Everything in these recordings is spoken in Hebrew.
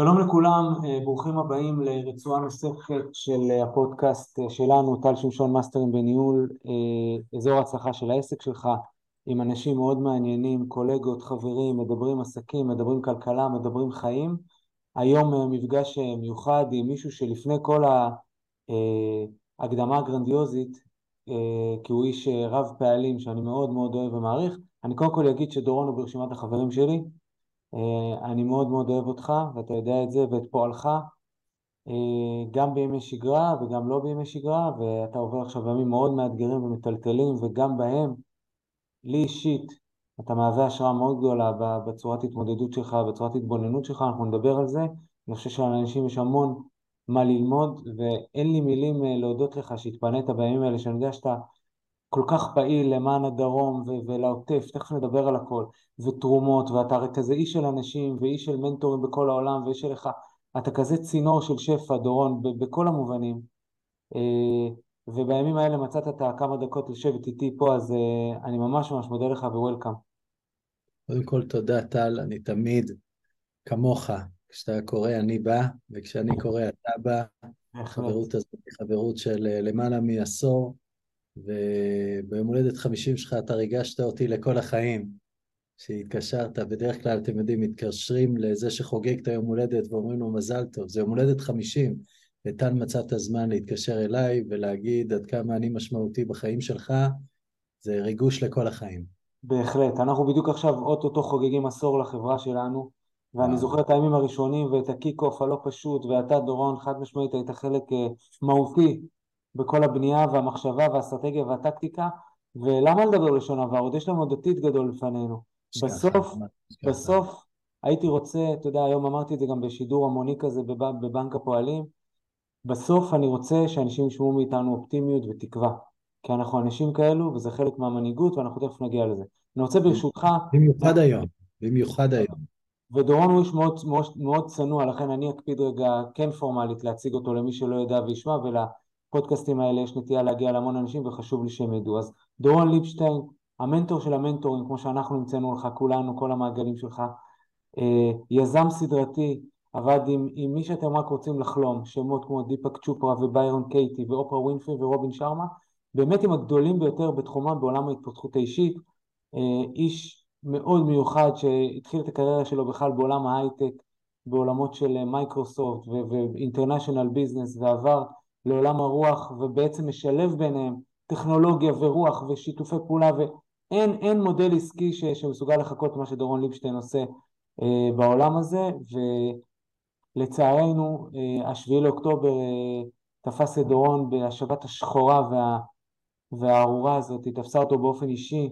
שלום לכולם, אה, ברוכים הבאים לרצועה נוספת של הפודקאסט שלנו, טל שמשון מאסטרים בניהול, אה, אזור ההצלחה של העסק שלך, עם אנשים מאוד מעניינים, קולגות, חברים, מדברים עסקים, מדברים כלכלה, מדברים חיים. היום אה, מפגש מיוחד עם מישהו שלפני כל ההקדמה הגרנדיוזית, כי הוא איש רב פעלים שאני מאוד מאוד אוהב ומעריך, אני קודם כל אגיד שדורון הוא ברשימת החברים שלי, אה, אני מאוד מאוד אוהב אותך, ואתה יודע את זה, ואת פועלך, אה, גם בימי שגרה וגם לא בימי שגרה, ואתה עובר עכשיו ימים מאוד מאתגרים ומטלטלים, וגם בהם, לי אישית, אתה מהווה השראה מאוד גדולה בצורת התמודדות שלך, בצורת התבוננות שלך, אנחנו נדבר על זה. אני חושב שלאנשים יש המון מה ללמוד, ואין לי מילים אה, להודות לך שהתפנית בימים האלה, שאני יודע שאתה כל כך פעיל למען הדרום ולעוטף, תכף נדבר על הכל, ותרומות, ואתה הרי כזה איש של אנשים ואיש של מנטורים בכל העולם, ויש לך, אתה כזה צינור של שפע, דורון, בכל המובנים. אה, ובימים האלה מצאת את הכמה דקות לשבת איתי פה, אז אה, אני ממש ממש מודה לך ווולקאם. קודם כל תודה טל, אני תמיד כמוך, כשאתה קורא אני בא, וכשאני קורא אתה בא. החברות הזאת היא חברות של אה, למעלה מעשור. וביום הולדת 50 שלך אתה ריגשת אותי לכל החיים. שהתקשרת, בדרך כלל אתם יודעים, מתקשרים לזה שחוגג את היום הולדת ואומרים לו מזל טוב, זה יום הולדת 50, וטל מצא את הזמן להתקשר אליי ולהגיד עד כמה אני משמעותי בחיים שלך, זה ריגוש לכל החיים. בהחלט, אנחנו בדיוק עכשיו אוטוטו חוגגים עשור לחברה שלנו, ואני וואו. זוכר את הימים הראשונים ואת הקיק אוף הלא פשוט, ואתה דורון חד משמעית היית חלק אה, מהותי בכל הבנייה והמחשבה והאסטרטגיה והטקטיקה, ולמה לדבר לשון עבר? עוד יש לנו עוד עתיד גדול לפנינו. בסוף, בסוף הייתי רוצה, אתה יודע, היום אמרתי את זה גם בשידור המוני כזה בבנק הפועלים, בסוף אני רוצה שאנשים ישמעו מאיתנו אופטימיות ותקווה, כי אנחנו אנשים כאלו וזה חלק מהמנהיגות ואנחנו תכף נגיע לזה. אני רוצה ברשותך... במיוחד היום, במיוחד היום. ודורון הוא איש מאוד, מאוד, מאוד צנוע, לכן אני אקפיד רגע כן פורמלית להציג אותו למי שלא יודע וישמע ול... הפודקאסטים האלה יש נטייה להגיע להמון אנשים וחשוב לי שהם ידעו. אז דורון ליבשטיין, המנטור של המנטורים, כמו שאנחנו המצאנו לך, כולנו, כל המעגלים שלך, אה, יזם סדרתי, עבד עם, עם מי שאתם רק רוצים לחלום, שמות כמו דיפק צ'ופרה וביירון קייטי ואופרה ווינפרי ורובין שרמה, באמת עם הגדולים ביותר בתחומם בעולם ההתפתחות האישית, אה, איש מאוד מיוחד שהתחיל את הקריירה שלו בכלל בעולם ההייטק, בעולמות של מייקרוסופט ו International Business ועבר לעולם הרוח ובעצם משלב ביניהם טכנולוגיה ורוח ושיתופי פעולה ואין מודל עסקי ש, שמסוגל לחכות מה שדורון ליבשטיין עושה אה, בעולם הזה ולצערנו אה, השביעי לאוקטובר אה, תפס את דורון בהשבת השחורה וה, והארורה הזאת, היא תפסה אותו באופן אישי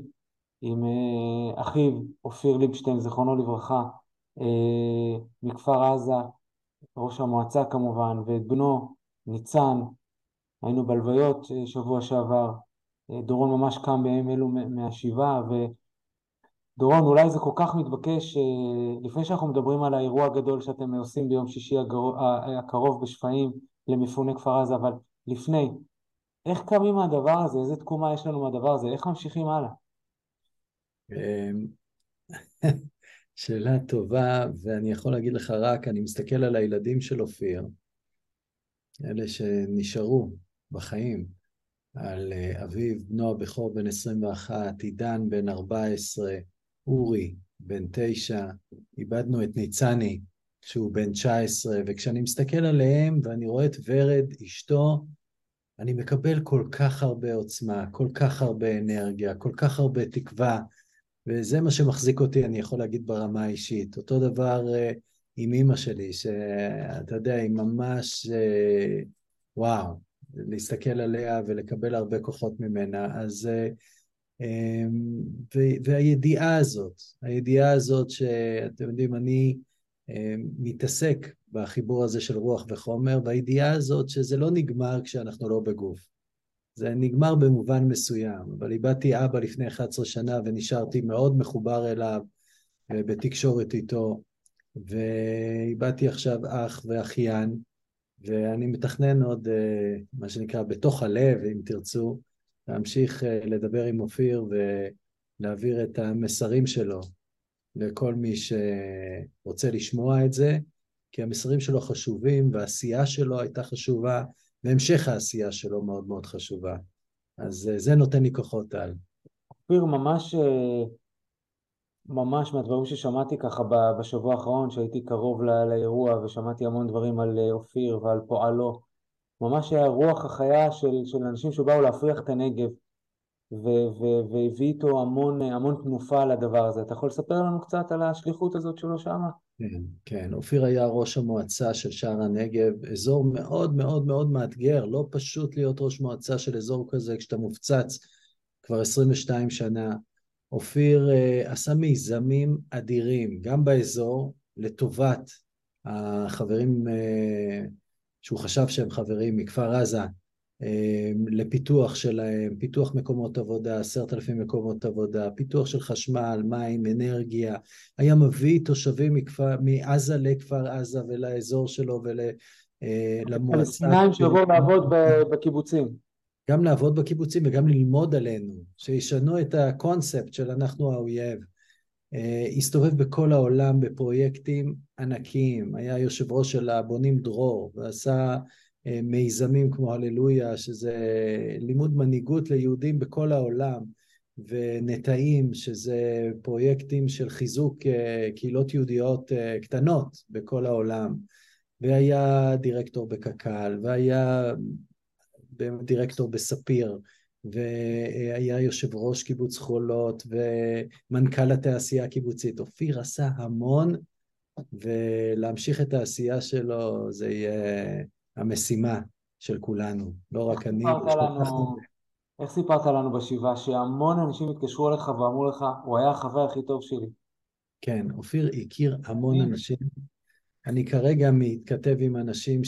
עם אה, אחיו אופיר ליבשטיין זיכרונו לברכה אה, מכפר עזה, ראש המועצה כמובן, ואת בנו ניצן, היינו בלוויות אה, שבוע שעבר, אה, דורון ממש קם בימים אלו מהשבעה, ודורון, אולי זה כל כך מתבקש, אה, לפני שאנחנו מדברים על האירוע הגדול שאתם עושים ביום שישי הקרוב בשפיים למפוני כפר עזה, אבל לפני, איך קמים מהדבר הזה? איזה תקומה יש לנו מהדבר הזה? איך ממשיכים הלאה? אמ, שאלה טובה, ואני יכול להגיד לך רק, אני מסתכל על הילדים של אופיר, אלה שנשארו בחיים, על אה, אביו, בנו הבכור בן 21, עידן בן 14, אורי בן 9, איבדנו את ניצני שהוא בן 19, וכשאני מסתכל עליהם ואני רואה את ורד, אשתו, אני מקבל כל כך הרבה עוצמה, כל כך הרבה אנרגיה, כל כך הרבה תקווה, וזה מה שמחזיק אותי, אני יכול להגיד ברמה האישית. אותו דבר אה, עם אימא שלי, שאתה יודע, היא ממש, אה, וואו, להסתכל עליה ולקבל הרבה כוחות ממנה. אז, אה, אמ, והידיעה הזאת, הידיעה הזאת שאתם יודעים, אני מתעסק בחיבור הזה של רוח וחומר, והידיעה הזאת שזה לא נגמר כשאנחנו לא בגוף. זה נגמר במובן מסוים, אבל איבדתי אבא לפני 11 שנה ונשארתי מאוד מחובר אליו בתקשורת איתו, ואיבדתי עכשיו אח ואחיין, ואני מתכנן עוד, אה, מה שנקרא, בתוך הלב, אם תרצו, להמשיך אה, לדבר עם אופיר ולהעביר את המסרים שלו לכל מי שרוצה לשמוע את זה, כי המסרים שלו חשובים והעשייה שלו הייתה חשובה, והמשך העשייה שלו מאוד מאוד חשובה. אז זה נותן לי כוחות על. אופיר, ממש, ממש מהדברים ששמעתי ככה בשבוע האחרון, שהייתי קרוב לאירוע ושמעתי המון דברים על אופיר ועל פועלו, ממש היה רוח החיה של, של אנשים שבאו להפריח את הנגב והביא איתו המון, המון תנופה לדבר הזה. אתה יכול לספר לנו קצת על השליחות הזאת שלו שמה? כן, כן. אופיר היה ראש המועצה של שער הנגב, אזור מאוד מאוד מאוד מאתגר, לא פשוט להיות ראש מועצה של אזור כזה כשאתה מופצץ כבר 22 שנה. אופיר uh, עשה מיזמים אדירים, גם באזור, לטובת החברים uh, שהוא חשב שהם חברים מכפר עזה, אמ, לפיתוח שלהם, פיתוח מקומות עבודה, עשרת אלפים מקומות עבודה, פיתוח של חשמל, מים, אנרגיה, היה מביא תושבים מכפר, מעזה לכפר עזה ולאזור שלו ולמועצה. פלסטינאים שיבואו לעבוד בקיבוצים. גם לעבוד בקיבוצים וגם ללמוד עלינו, שישנו את הקונספט של אנחנו האויב. אה, הסתובב בכל העולם בפרויקטים ענקיים, היה יושב ראש של הבונים דרור ועשה אה, מיזמים כמו הללויה, שזה לימוד מנהיגות ליהודים בכל העולם, ונטעים, שזה פרויקטים של חיזוק אה, קהילות יהודיות קטנות בכל העולם, והיה דירקטור בקק"ל, והיה דירקטור בספיר, והיה יושב ראש קיבוץ חולות, ומנכ"ל התעשייה הקיבוצית. אופיר עשה המון, ולהמשיך את העשייה שלו זה יהיה המשימה של כולנו, לא רק אני. לנו, איך סיפרת לנו בשבעה שהמון אנשים התקשרו אליך ואמרו לך, הוא היה החבר הכי טוב שלי. כן, אופיר הכיר המון אנשים. אני כרגע מתכתב עם אנשים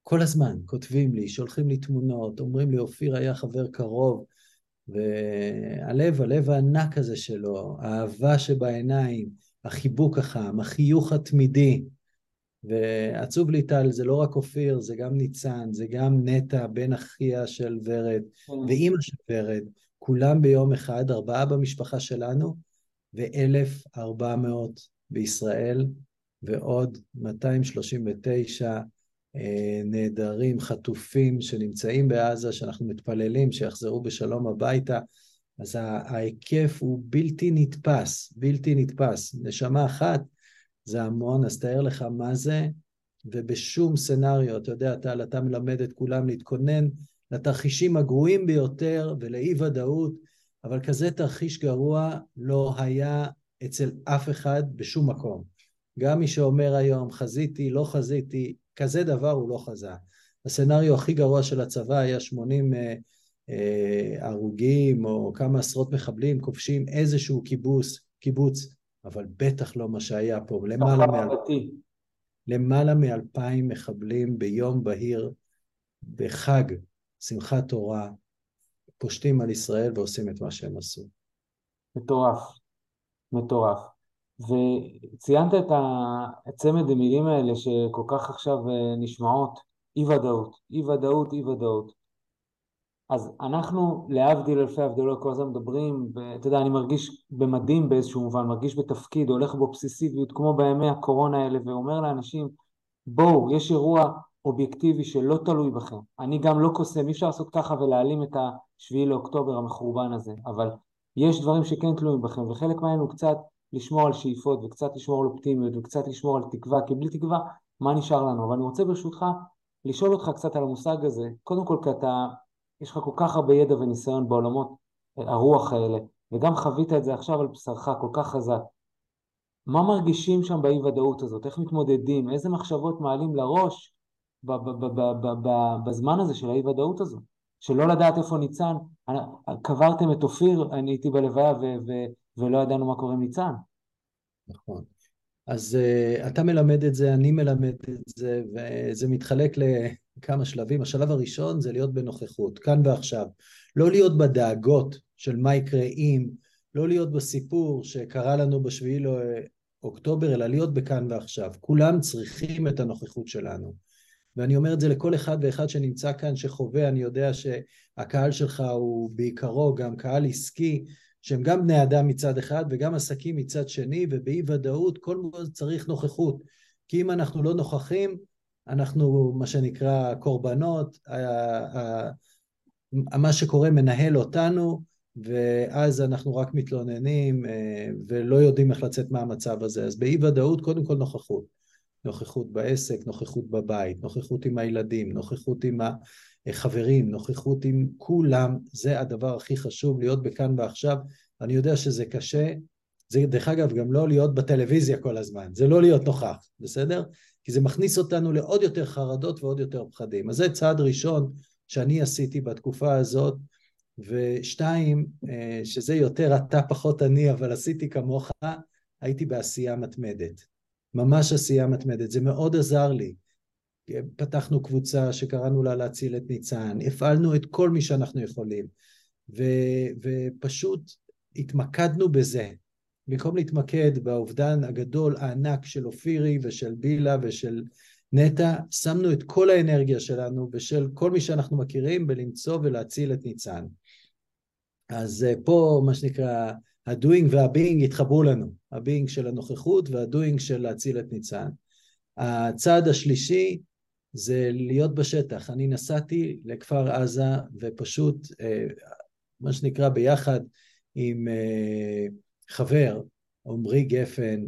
שכל הזמן כותבים לי, שולחים לי תמונות, אומרים לי, אופיר היה חבר קרוב, והלב, הלב הענק הזה שלו, האהבה שבעיניים, החיבוק החם, החיוך התמידי, ועצוב לי טל, זה לא רק אופיר, זה גם ניצן, זה גם נטע, בן אחיה של ורד, כן. ואימא של ורד, כולם ביום אחד, ארבעה במשפחה שלנו, ואלף ארבע מאות בישראל, ועוד 239 אה, נעדרים, חטופים, שנמצאים בעזה, שאנחנו מתפללים שיחזרו בשלום הביתה. אז ההיקף הוא בלתי נתפס, בלתי נתפס. נשמה אחת זה המון, אז תאר לך מה זה, ובשום סצנריו, אתה יודע, אתה, אתה מלמד את כולם להתכונן לתרחישים הגרועים ביותר ולאי ודאות, אבל כזה תרחיש גרוע לא היה אצל אף אחד בשום מקום. גם מי שאומר היום חזיתי, לא חזיתי, כזה דבר הוא לא חזה. הסצנריו הכי גרוע של הצבא היה 80 אה, אה, הרוגים או כמה עשרות מחבלים כובשים איזשהו קיבוץ, קיבוץ אבל בטח לא מה שהיה פה. למעלה, מאל... למעלה מאלפיים מחבלים ביום בהיר, בחג, שמחת תורה, פושטים על ישראל ועושים את מה שהם עשו. מטורף, מטורף. וציינת את הצמד המילים האלה שכל כך עכשיו אה, נשמעות, אי ודאות, אי ודאות, אי ודאות. אז אנחנו, להבדיל אלפי הבדלות, כל הזמן מדברים, ואתה יודע, אני מרגיש במדים באיזשהו מובן, מרגיש בתפקיד, הולך באובססיביות, כמו בימי הקורונה האלה, ואומר לאנשים, בואו, יש אירוע אובייקטיבי שלא תלוי בכם. אני גם לא קוסם, אי אפשר לעשות ככה ולהעלים את השביעי לאוקטובר המחורבן הזה, אבל יש דברים שכן תלויים בכם, וחלק מהם הוא קצת לשמור על שאיפות, וקצת לשמור על אופטימיות, וקצת לשמור על תקווה, כי בלי תקווה, מה נשאר לנו? אבל אני רוצה ברשותך לשאול אותך קצת על המושג הזה, קודם כל כי אתה יש לך כל כך הרבה ידע וניסיון בעולמות אה, הרוח האלה, וגם חווית את זה עכשיו על בשרך כל כך חזק. מה מרגישים שם באי ודאות הזאת? איך מתמודדים? איזה מחשבות מעלים לראש בזמן הזה של האי ודאות הזאת? שלא לדעת איפה ניצן, קברתם את אופיר, אני הייתי בלוויה ולא ידענו מה קורה עם ניצן. נכון. אז uh, אתה מלמד את זה, אני מלמד את זה, וזה מתחלק לכמה שלבים. השלב הראשון זה להיות בנוכחות, כאן ועכשיו. לא להיות בדאגות של מה יקרה אם, לא להיות בסיפור שקרה לנו בשביעי לאוקטובר, אלא להיות בכאן ועכשיו. כולם צריכים את הנוכחות שלנו. ואני אומר את זה לכל אחד ואחד שנמצא כאן, שחווה, אני יודע שהקהל שלך הוא בעיקרו גם קהל עסקי, שהם גם בני אדם מצד אחד וגם עסקים מצד שני, ובאי ודאות כל מוז צריך נוכחות. כי אם אנחנו לא נוכחים, אנחנו מה שנקרא קורבנות, מה שקורה מנהל אותנו, ואז אנחנו רק מתלוננים אה, ולא יודעים איך לצאת מהמצב הזה. אז באי ודאות קודם כל נוכחות. נוכחות בעסק, נוכחות בבית, נוכחות עם הילדים, נוכחות עם החברים, נוכחות עם כולם, זה הדבר הכי חשוב, להיות בכאן ועכשיו. אני יודע שזה קשה, זה דרך אגב גם לא להיות בטלוויזיה כל הזמן, זה לא להיות נוכח, בסדר? כי זה מכניס אותנו לעוד יותר חרדות ועוד יותר פחדים. אז זה צעד ראשון שאני עשיתי בתקופה הזאת, ושתיים, אה, שזה יותר אתה פחות אני, אבל עשיתי כמוך, הייתי בעשייה מתמדת. ממש עשייה מתמדת, זה מאוד עזר לי. פתחנו קבוצה שקראנו לה להציל את ניצן, הפעלנו את כל מי שאנחנו יכולים, ו, ופשוט התמקדנו בזה. במקום להתמקד באובדן הגדול הענק של אופירי ושל בילה ושל נטע, שמנו את כל האנרגיה שלנו ושל כל מי שאנחנו מכירים בלמצוא ולהציל את ניצן. אז אה, פה מה שנקרא ה-doing וה-being התחברו לנו, ה-being של הנוכחות וה-doing של להציל את ניצן. הצעד השלישי זה להיות בשטח. אני נסעתי לכפר עזה ופשוט, אה, מה שנקרא, ביחד עם אה, חבר, עמרי גפן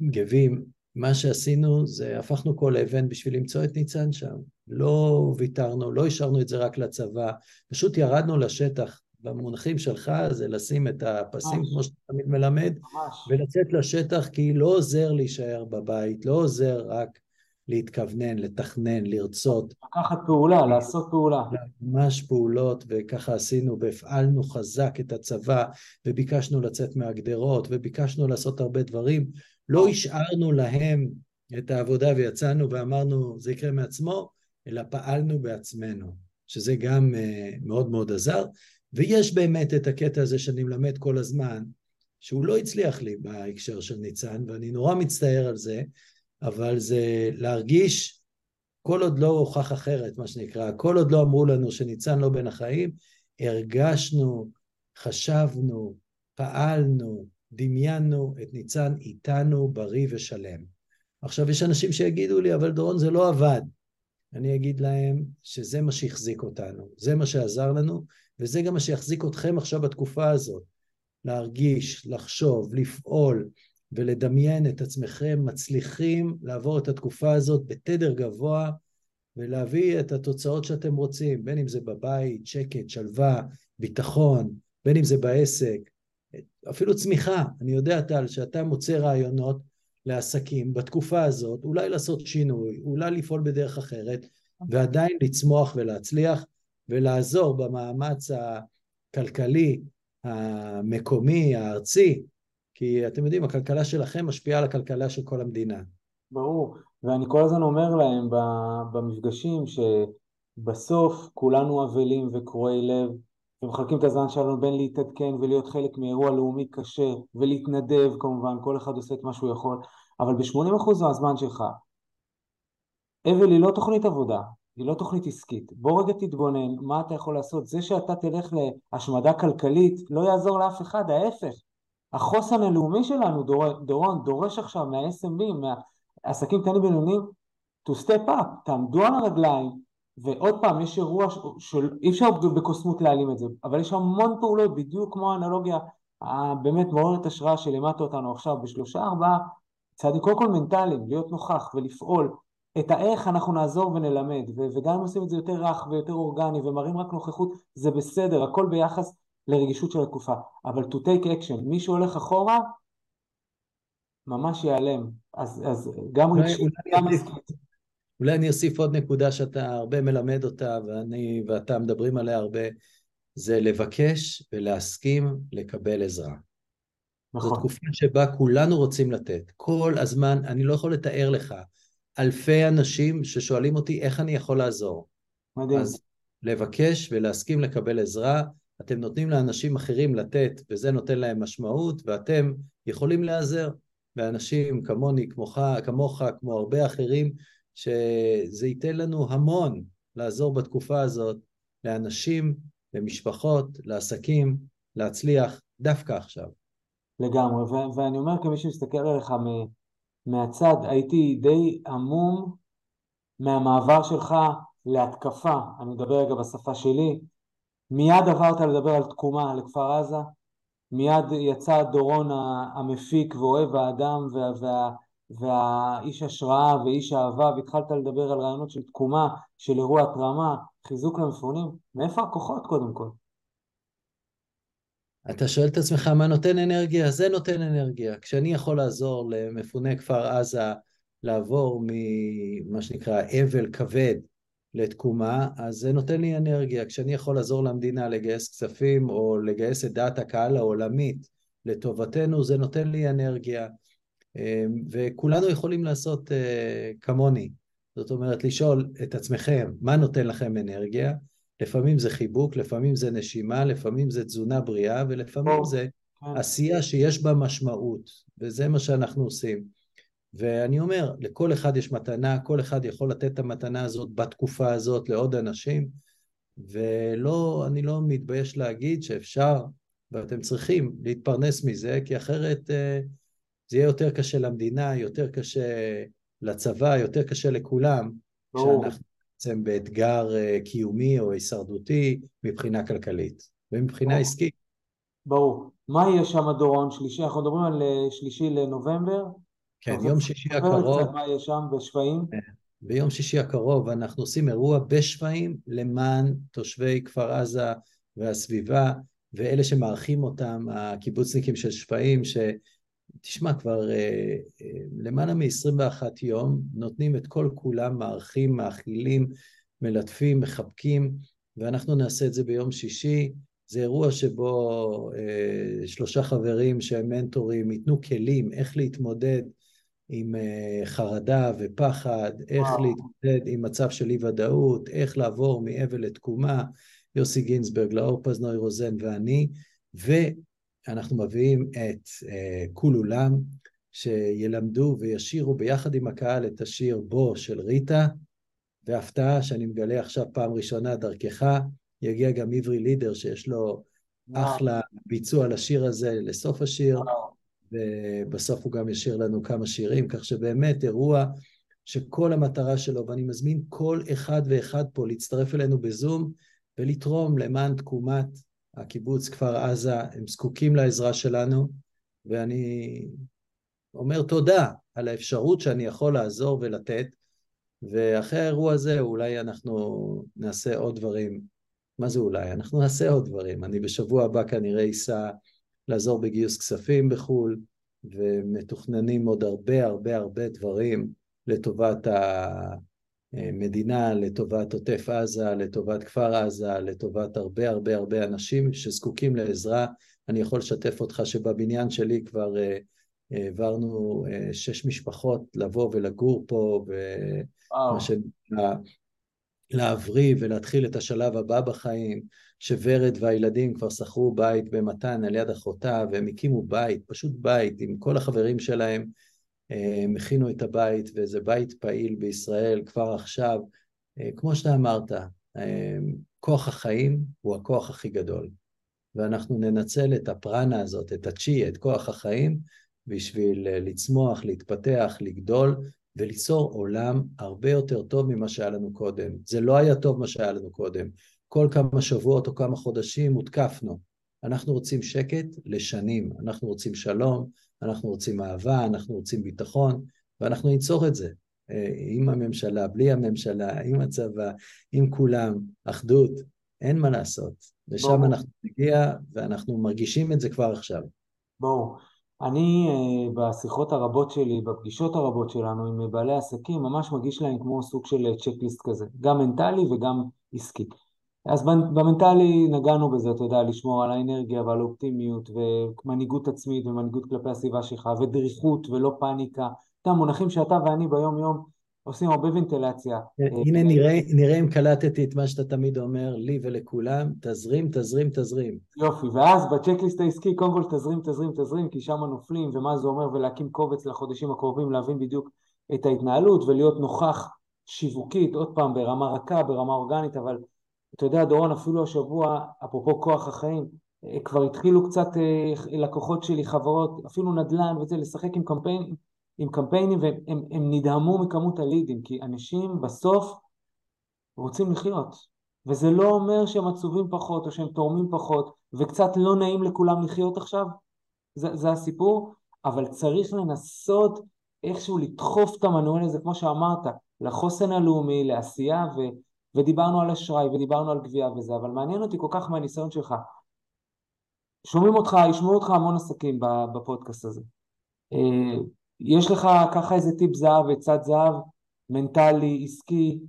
מגבים, מה שעשינו זה הפכנו כל אבן בשביל למצוא את ניצן שם. לא ויתרנו, לא השארנו את זה רק לצבא, פשוט ירדנו לשטח. במונחים שלך זה לשים את הפסים. כמו שאתה תמיד מלמד. ולצאת לשטח, כי לא עוזר להישאר בבית, לא עוזר רק להתכוונן, לתכנן, לרצות. לקחת פעולה, לעשות פעולה. ממש פעולות, וככה עשינו, והפעלנו חזק את הצבא, וביקשנו לצאת מהגדרות, וביקשנו לעשות הרבה דברים. לא השארנו להם את העבודה ויצאנו ואמרנו זה יקרה מעצמו, אלא פעלנו בעצמנו, שזה גם uh, מאוד מאוד עזר. ויש באמת את הקטע הזה שאני מלמד כל הזמן, שהוא לא הצליח לי בהקשר של ניצן, ואני נורא מצטער על זה, אבל זה להרגיש, כל עוד לא הוכח אחרת, מה שנקרא, כל עוד לא אמרו לנו שניצן לא בין החיים, הרגשנו, חשבנו, פעלנו, דמיינו את ניצן איתנו בריא ושלם. עכשיו יש אנשים שיגידו לי, אבל דורון זה לא עבד. אני אגיד להם שזה מה שהחזיק אותנו, זה מה שעזר לנו, וזה גם מה שיחזיק אתכם עכשיו בתקופה הזאת. להרגיש, לחשוב, לפעול ולדמיין את עצמכם מצליחים לעבור את התקופה הזאת בתדר גבוה ולהביא את התוצאות שאתם רוצים, בין אם זה בבית, שקט, שלווה, ביטחון, בין אם זה בעסק, אפילו צמיחה. אני יודע, טל, שאתה מוצא רעיונות לעסקים בתקופה הזאת, אולי לעשות שינוי, אולי לפעול בדרך אחרת, ועדיין לצמוח ולהצליח ולעזור במאמץ הכלכלי, המקומי, הארצי, כי אתם יודעים, הכלכלה שלכם משפיעה על הכלכלה של כל המדינה. ברור, ואני כל הזמן אומר להם במפגשים שבסוף כולנו אבלים וקרועי לב, ומחלקים את הזמן שלנו בין להתעדכן ולהיות חלק מאירוע לאומי קשה ולהתנדב כמובן, כל אחד עושה את מה שהוא יכול, אבל ב-80% מהזמן שלך, אבל היא לא תוכנית עבודה, היא לא תוכנית עסקית. בוא רגע תתבונן, מה אתה יכול לעשות? זה שאתה תלך להשמדה כלכלית לא יעזור לאף אחד, ההפך. החוסן הלאומי שלנו, דור, דורון, דורש עכשיו מה-SMB, מהעסקים קטנים ובינוניים, to step up, תעמדו על הרגליים, ועוד פעם, יש אירוע שאי אפשר בקוסמות להעלים את זה, אבל יש המון פעולות, בדיוק כמו האנלוגיה הבאמת מעוררת השראה שלימדת אותנו עכשיו בשלושה ארבעה צעדים קודם כל מנטליים, להיות נוכח ולפעול. את האיך אנחנו נעזור ונלמד, וגם אם עושים את זה יותר רך ויותר אורגני ומראים רק נוכחות, זה בסדר, הכל ביחס לרגישות של התקופה. אבל to take action, מי שהולך אחורה, ממש ייעלם. אז, אז גם רגשית, גם עסקית. אולי אני אוסיף עוד נקודה שאתה הרבה מלמד אותה, ואני ואתה מדברים עליה הרבה, זה לבקש ולהסכים לקבל עזרה. נכון. זו תקופה שבה כולנו רוצים לתת. כל הזמן, אני לא יכול לתאר לך, אלפי אנשים ששואלים אותי איך אני יכול לעזור. מדהים. אז לבקש ולהסכים לקבל עזרה, אתם נותנים לאנשים אחרים לתת, וזה נותן להם משמעות, ואתם יכולים להיעזר באנשים כמוני, כמוך, כמוך, כמו הרבה אחרים, שזה ייתן לנו המון לעזור בתקופה הזאת לאנשים למשפחות, לעסקים, להצליח דווקא עכשיו. לגמרי, ו- ואני אומר כמי שמסתכל עליך מ- מהצד, הייתי די עמום מהמעבר שלך להתקפה, אני מדבר רגע בשפה שלי, מיד עברת לדבר על תקומה לכפר עזה, מיד יצא דורון המפיק ואוהב האדם וה, וה, והאיש השראה ואיש אהבה, והתחלת לדבר על רעיונות של תקומה, של אירוע התרמה, חיזוק למפונים. מאיפה הכוחות קודם כל? אתה שואל את עצמך מה נותן אנרגיה? זה נותן אנרגיה. כשאני יכול לעזור למפוני כפר עזה לעבור ממה שנקרא אבל כבד לתקומה, אז זה נותן לי אנרגיה. כשאני יכול לעזור למדינה לגייס כספים או לגייס את דעת הקהל העולמית לטובתנו, זה נותן לי אנרגיה. אמ, וכולנו יכולים לעשות אה, כמוני. זאת אומרת, לשאול את עצמכם, מה נותן לכם אנרגיה? לפעמים זה חיבוק, לפעמים זה נשימה, לפעמים זה תזונה בריאה, ולפעמים זה. עשייה שיש בה משמעות, וזה מה שאנחנו עושים. ואני אומר, לכל אחד יש מתנה, כל אחד יכול לתת את המתנה הזאת בתקופה הזאת לעוד אנשים, ולא, אני לא מתבייש להגיד שאפשר ואתם צריכים להתפרנס מזה, כי אחרת אה, זה יהיה יותר קשה למדינה, יותר קשה לצבא, יותר קשה לכולם, שאנחנו בעצם באתגר אה, קיומי או הישרדותי מבחינה כלכלית ומבחינה ברור. עסקית. ברור. מה יהיה שם דורון שלישי? אנחנו מדברים על אה, שלישי לנובמבר. כן, יום שישי הקרוב. מה יהיה שם בשפיים? כן. ביום שישי הקרוב אנחנו עושים אירוע בשפיים למען תושבי כפר עזה והסביבה ואלה שמארחים אותם, הקיבוצניקים של שפיים, ש... תשמע, כבר אה, אה, למעלה מ-21 יום נותנים את כל כולם, מארחים, מאכילים, מלטפים, מחבקים, ואנחנו נעשה את זה ביום שישי. זה אירוע שבו אה, שלושה חברים שהם מנטורים ייתנו כלים איך להתמודד עם אה, חרדה ופחד, איך וואו. להתמודד עם מצב של אי ודאות, איך לעבור מאבל לתקומה, יוסי גינזברג, לאור פזנוי רוזן ואני, ו... אנחנו מביאים את uh, כול עולם, שילמדו וישירו ביחד עם הקהל את השיר בו של ריטה, והפתעה שאני מגלה עכשיו פעם ראשונה דרכך, יגיע גם עברי לידר שיש לו אחלה ביצוע לשיר הזה לסוף השיר, ובסוף הוא גם ישיר לנו כמה שירים, כך שבאמת אירוע שכל המטרה שלו, ואני מזמין כל אחד ואחד פה להצטרף אלינו בזום ולתרום למען תקומת הקיבוץ כפר עזה, הם זקוקים לעזרה שלנו, ואני אומר תודה על האפשרות שאני יכול לעזור ולתת, ואחרי האירוע הזה אולי אנחנו נעשה עוד דברים. מה זה אולי? אנחנו נעשה עוד דברים. אני בשבוע הבא כנראה אסע לעזור בגיוס כספים בחו"ל, ומתוכננים עוד הרבה הרבה הרבה דברים לטובת ה... מדינה לטובת עוטף עזה, לטובת כפר עזה, לטובת הרבה הרבה הרבה אנשים שזקוקים לעזרה. אני יכול לשתף אותך שבבניין שלי כבר אה, העברנו אה, שש משפחות לבוא ולגור פה, ומה שנקרא להבריא ולהתחיל את השלב הבא בחיים, שוורד והילדים כבר שכרו בית במתן על יד אחותה, והם הקימו בית, פשוט בית, עם כל החברים שלהם. הם הכינו את הבית, וזה בית פעיל בישראל כבר עכשיו. אה, כמו שאתה אמרת, אה, כוח החיים הוא הכוח הכי גדול, ואנחנו ננצל את הפרנה הזאת, את הצ'י, את כוח החיים, בשביל אה, לצמוח, להתפתח, לגדול, וליצור עולם הרבה יותר טוב ממה שהיה לנו קודם. זה לא היה טוב מה שהיה לנו קודם. כל כמה שבועות או כמה חודשים הותקפנו. אנחנו רוצים שקט לשנים, אנחנו רוצים שלום, אנחנו רוצים אהבה, אנחנו רוצים ביטחון, ואנחנו ניצור את זה. אה, עם הממשלה, בלי הממשלה, עם הצבא, עם כולם, אחדות, אין מה לעשות. ברור. אנחנו נגיע, ואנחנו מרגישים את זה כבר עכשיו. ברור. אני אה, בשיחות הרבות שלי, בפגישות הרבות שלנו עם בעלי עסקים, ממש מרגיש להם כמו סוג של צ'קליסט כזה, גם מנטלי וגם עסקי. אז במנטלי נגענו בזה, אתה יודע, לשמור על האנרגיה ועל האופטימיות ומנהיגות עצמית ומנהיגות כלפי הסביבה שלך ודריכות ולא פאניקה. אתה מונחים שאתה ואני ביום יום עושים הרבה ונטילציה. הנה נראה, נראה אם קלטתי את מה שאתה תמיד אומר לי ולכולם, תזרים, תזרים, תזרים. יופי, ואז בצ'קליסט העסקי קודם כל תזרים, תזרים, תזרים, כי שם נופלים ומה זה אומר ולהקים קובץ לחודשים הקרובים, להבין בדיוק את ההתנהלות ולהיות נוכח שיווקית, עוד פעם ברמה רכה, ברמה אורגנית, אבל אתה יודע, דורון, אפילו השבוע, אפרופו כוח החיים, אה, כבר התחילו קצת אה, לקוחות שלי, חברות, אפילו נדל"ן וזה, לשחק עם קמפיינים, עם קמפיינים והם הם נדהמו מכמות הלידים, כי אנשים בסוף רוצים לחיות. וזה לא אומר שהם עצובים פחות או שהם תורמים פחות, וקצת לא נעים לכולם לחיות עכשיו, זה, זה הסיפור, אבל צריך לנסות איכשהו לדחוף את המנואל הזה, כמו שאמרת, לחוסן הלאומי, לעשייה, ו, ודיברנו על אשראי ודיברנו על גבייה וזה, אבל מעניין אותי כל כך מהניסיון שלך. שומעים אותך, ישמעו אותך המון עסקים בפודקאסט הזה. אה, יש לך ככה איזה טיפ זהב, עצת זהב, מנטלי, עסקי?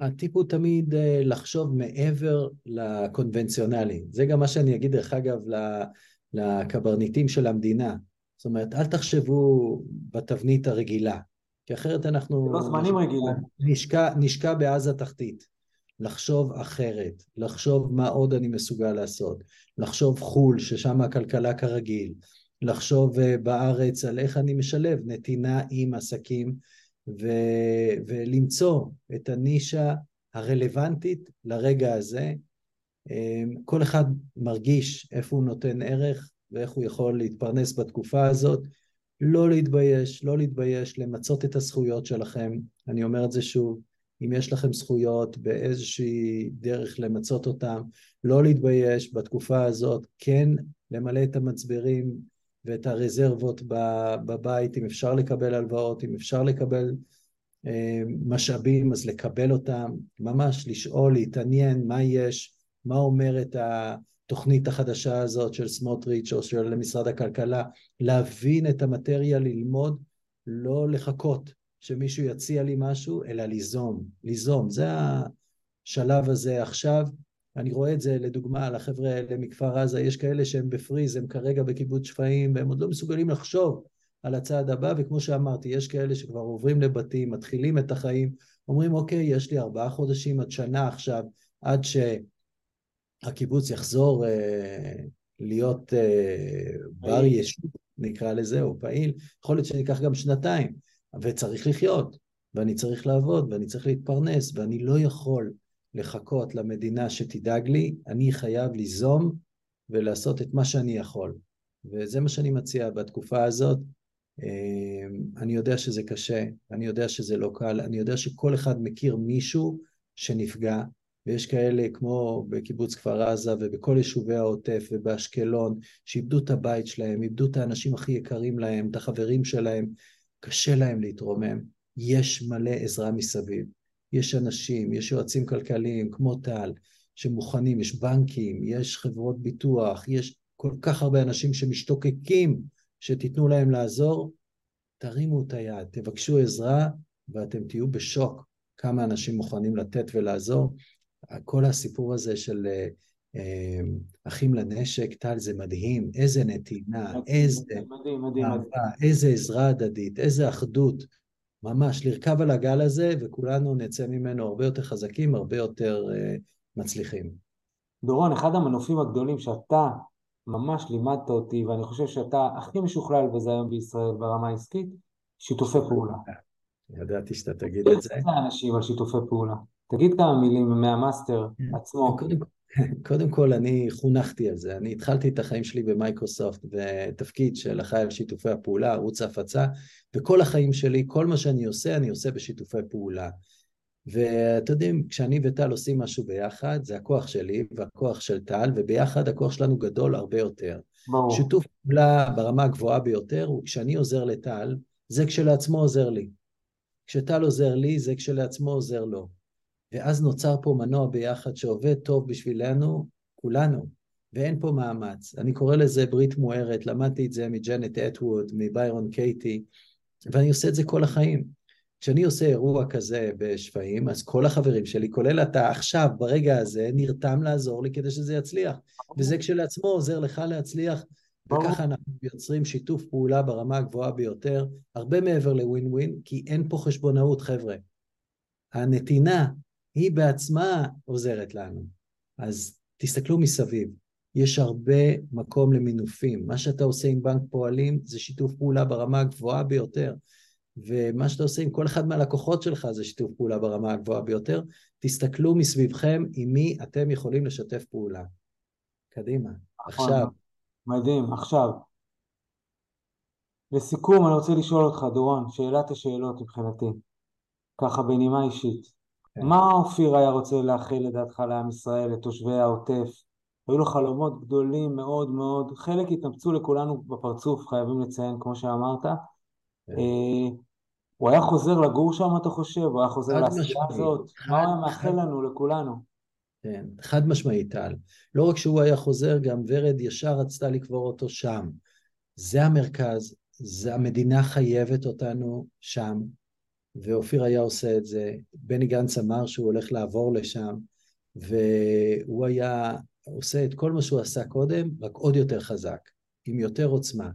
הטיפ הוא תמיד אה, לחשוב מעבר לקונבנציונלי. זה גם מה שאני אגיד, דרך אגב, לקברניטים של המדינה. זאת אומרת, אל תחשבו בתבנית הרגילה, כי אחרת אנחנו... לא זמנים רגילים. נשקע, נשקע בעזה תחתית. לחשוב אחרת, לחשוב מה עוד אני מסוגל לעשות, לחשוב חו"ל, ששם הכלכלה כרגיל, לחשוב אה, בארץ על איך אני משלב נתינה עם עסקים ו... ולמצוא את הנישה הרלוונטית לרגע הזה. אה, כל אחד מרגיש איפה הוא נותן ערך ואיך הוא יכול להתפרנס בתקופה הזאת. לא להתבייש, לא להתבייש, למצות את הזכויות שלכם. אני אומר את זה שוב, אם יש לכם זכויות באיזושהי דרך למצות אותן, לא להתבייש בתקופה הזאת, כן למלא את המצברים ואת הרזרבות בבית, אם אפשר לקבל הלוואות, אם אפשר לקבל אה, משאבים, אז לקבל אותם, ממש לשאול, להתעניין מה יש, מה אומרת התוכנית החדשה הזאת של סמוטריץ' או של משרד הכלכלה, להבין את המטריה, ללמוד, לא לחכות שמישהו יציע לי משהו, אלא ליזום, ליזום, זה השלב הזה עכשיו. אני רואה את זה לדוגמה על החבר'ה האלה מכפר עזה, יש כאלה שהם בפריז, הם כרגע בקיבוץ שפיים, והם עוד לא מסוגלים לחשוב על הצעד הבא, וכמו שאמרתי, יש כאלה שכבר עוברים לבתים, מתחילים את החיים, אומרים, אוקיי, יש לי ארבעה חודשים עד שנה עכשיו, עד שהקיבוץ יחזור אה, להיות אה, בר ישוב, נקרא לזה, או פעיל, יכול להיות שניקח גם שנתיים, וצריך לחיות, ואני צריך לעבוד, ואני צריך להתפרנס, ואני לא יכול לחכות למדינה שתדאג לי, אני חייב ליזום ולעשות את מה שאני יכול. וזה מה שאני מציע בתקופה הזאת. אמ, אני יודע שזה קשה, אני יודע שזה לא קל, אני יודע שכל אחד מכיר מישהו שנפגע, ויש כאלה כמו בקיבוץ כפר עזה ובכל יישובי העוטף ובאשקלון, שאיבדו את הבית שלהם, איבדו את האנשים הכי יקרים להם, את החברים שלהם, קשה להם להתרומם. יש מלא עזרה מסביב. יש אנשים, יש יועצים כלכליים כמו טל, שמוכנים, יש בנקים, יש חברות ביטוח, יש כל כך הרבה אנשים שמשתוקקים שתיתנו להם לעזור, תרימו את היד, תבקשו עזרה ואתם תהיו בשוק כמה אנשים מוכנים לתת ולעזור. כל הסיפור הזה של אה, אה, אחים לנשק, טל, זה מדהים, איזה נתינה, איזה מדהים, מדהים, אהבה, איזה עזרה הדדית, איזה אחדות. ממש לרכב על הגל הזה, וכולנו נצא ממנו הרבה יותר חזקים, הרבה יותר uh, מצליחים. דורון, אחד המנופים הגדולים שאתה ממש לימדת אותי, ואני חושב שאתה הכי משוכלל בזה היום בישראל ברמה העסקית, שיתופי פעולה. ידעתי שאתה תגיד את זה. תגיד אנשים על שיתופי פעולה. תגיד כמה מילים מהמאסטר כן. עצמו. קודם, קודם כל, אני חונכתי על זה. אני התחלתי את החיים שלי במייקרוסופט בתפקיד של אחראי על שיתופי הפעולה, ערוץ ההפצה, וכל החיים שלי, כל מה שאני עושה, אני עושה בשיתופי פעולה. ואתם יודעים, כשאני וטל עושים משהו ביחד, זה הכוח שלי והכוח של טל, וביחד הכוח שלנו גדול הרבה יותר. ברור. שיתוף פעולה ברמה הגבוהה ביותר הוא כשאני עוזר לטל, זה כשלעצמו עוזר לי. כשטל עוזר לי, זה כשלעצמו עוזר לו. ואז נוצר פה מנוע ביחד שעובד טוב בשבילנו, כולנו, ואין פה מאמץ. אני קורא לזה ברית מוארת, למדתי את זה מג'נט אטווד, מביירון קייטי, ואני עושה את זה כל החיים. כשאני עושה אירוע כזה בשפיים, אז כל החברים שלי, כולל אתה עכשיו, ברגע הזה, נרתם לעזור לי כדי שזה יצליח. וזה כשלעצמו עוזר לך להצליח, וככה אנחנו יוצרים שיתוף פעולה ברמה הגבוהה ביותר, הרבה מעבר לווין ווין, כי אין פה חשבונאות, חבר'ה. הנתינה היא בעצמה עוזרת לנו. אז תסתכלו מסביב, יש הרבה מקום למינופים. מה שאתה עושה עם בנק פועלים זה שיתוף פעולה ברמה הגבוהה ביותר. ומה שאתה עושה עם כל אחד מהלקוחות שלך זה שיתוף פעולה ברמה הגבוהה ביותר. תסתכלו מסביבכם עם מי אתם יכולים לשתף פעולה. קדימה, נכון, עכשיו. מדהים, עכשיו. לסיכום, אני רוצה לשאול אותך, דורון, שאלת השאלות מבחינתי, ככה בנימה אישית. כן. מה אופיר היה רוצה להכיל לדעתך לעם ישראל, לתושבי העוטף? היו לו חלומות גדולים מאוד מאוד, חלק התנפצו לכולנו בפרצוף, חייבים לציין, כמו שאמרת. כן. אה, הוא היה חוזר לגור שם, אתה חושב? הוא היה חוזר לעשייה. הזאת? מה הוא היה מאחל לנו, לכולנו? כן, חד משמעית טל. לא רק שהוא היה חוזר, גם ורד ישר רצתה לקבור אותו שם. זה המרכז, זה המדינה חייבת אותנו שם, ואופיר היה עושה את זה. בני גנץ אמר שהוא הולך לעבור לשם, והוא היה עושה את כל מה שהוא עשה קודם, רק עוד יותר חזק, עם יותר עוצמה.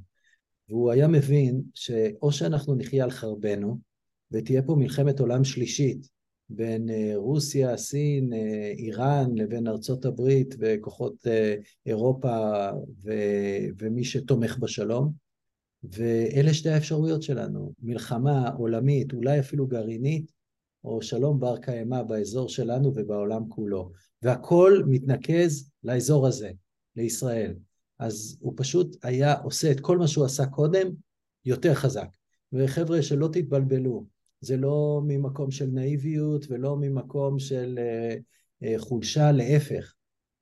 והוא היה מבין שאו שאנחנו נחיה על חרבנו, ותהיה פה מלחמת עולם שלישית בין אה, רוסיה, סין, אה, איראן, לבין ארצות הברית וכוחות אה, אירופה ו- ומי שתומך בשלום. ואלה שתי האפשרויות שלנו, מלחמה עולמית, אולי אפילו גרעינית, או שלום בר קיימא באזור שלנו ובעולם כולו. והכל מתנקז לאזור הזה, לישראל. אז הוא פשוט היה עושה את כל מה שהוא עשה קודם, יותר חזק. וחבר'ה, שלא תתבלבלו, זה לא ממקום של נאיביות ולא ממקום של אה, אה, חולשה, להפך.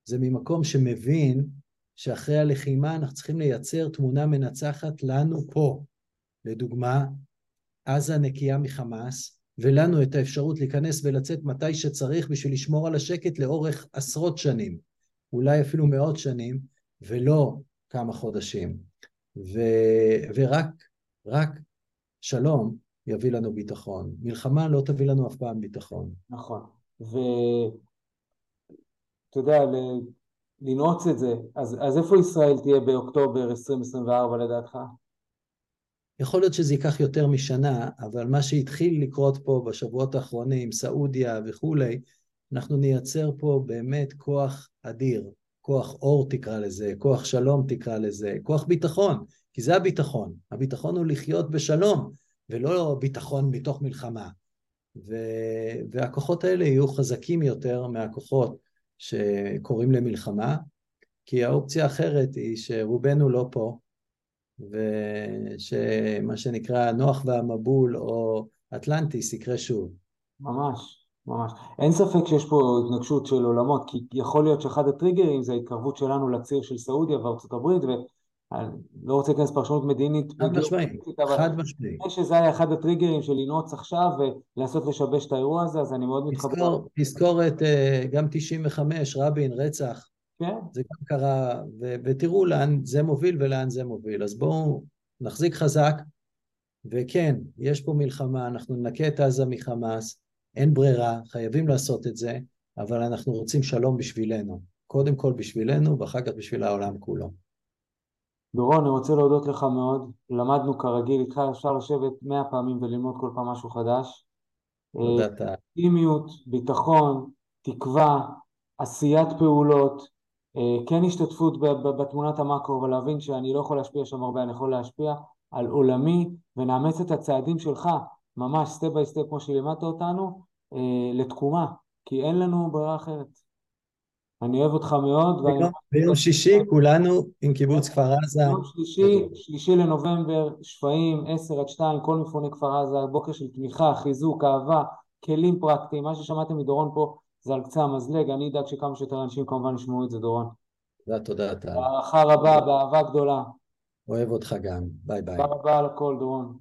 זה ממקום שמבין שאחרי הלחימה אנחנו צריכים לייצר תמונה מנצחת לנו פה. לדוגמה, עזה נקייה מחמאס, ולנו את האפשרות להיכנס ולצאת מתי שצריך בשביל לשמור על השקט לאורך עשרות שנים, אולי אפילו מאות שנים, ולא כמה חודשים. ו, ורק רק שלום יביא לנו ביטחון. מלחמה לא תביא לנו אף פעם ביטחון. נכון. ואתה יודע, לנעוץ את זה, אז, אז איפה ישראל תהיה באוקטובר 2024 לדעתך? יכול להיות שזה ייקח יותר משנה, אבל מה שהתחיל לקרות פה בשבועות האחרונים, סעודיה וכולי, אנחנו נייצר פה באמת כוח אדיר, כוח אור תקרא לזה, כוח שלום תקרא לזה, כוח ביטחון, כי זה הביטחון. הביטחון הוא לחיות בשלום, ולא ביטחון מתוך מלחמה. ו... והכוחות האלה יהיו חזקים יותר מהכוחות שקוראים למלחמה, כי האופציה האחרת היא שרובנו לא פה, ושמה שנקרא נוח והמבול או אטלנטיס יקרה שוב. ממש, ממש. אין ספק שיש פה התנגשות של עולמות, כי יכול להיות שאחד הטריגרים זה ההתקרבות שלנו לציר של סעודיה וארצות הברית, ואני לא רוצה להיכנס לפרשנות מדינית חד משמעית, חד משמעית. נראה שזה היה אחד הטריגרים של לנעוץ עכשיו ולנסות לשבש את האירוע הזה, אז אני מאוד מתחבר. תזכור, את אה, גם 95, רבין, רצח, כן, זה גם קרה, ו- ותראו לאן זה מוביל ולאן זה מוביל. אז בואו נחזיק חזק, וכן, יש פה מלחמה, אנחנו ננקה את עזה מחמאס, אין ברירה, חייבים לעשות את זה, אבל אנחנו רוצים שלום בשבילנו. קודם כל בשבילנו, ואחר כך בשביל העולם כולו. דורון, אני רוצה להודות לך מאוד. למדנו כרגיל, איתך אפשר לשבת מאה פעמים וללמוד כל פעם משהו חדש. תודה, אה. אופטימיות, ביטחון, תקווה, עשיית פעולות, אה, כן השתתפות בתמונת המאקרו, אבל להבין שאני לא יכול להשפיע שם הרבה, אני יכול להשפיע על עולמי, ונאמץ את הצעדים שלך, ממש step by step כמו שלימדת אותנו, אה, לתקומה, כי אין לנו ברירה אחרת. אני אוהב אותך מאוד, ואני... ביום- ביום שישי כולנו עם קיבוץ כפר עזה. יום שלישי, שלישי לנובמבר, שפיים, 10 עד 2, כל מפוני כפר עזה, בוקר של תמיכה, חיזוק, אהבה, כלים פרקטיים, מה ששמעתם מדורון פה זה על קצה המזלג, אני אדאג שכמה שיותר אנשים כמובן ישמעו את זה, דורון. תודה, תודה, טל. בהערכה רבה, באהבה גדולה. אוהב אותך גם. ביי ביי. תודה רבה על הכל, דורון.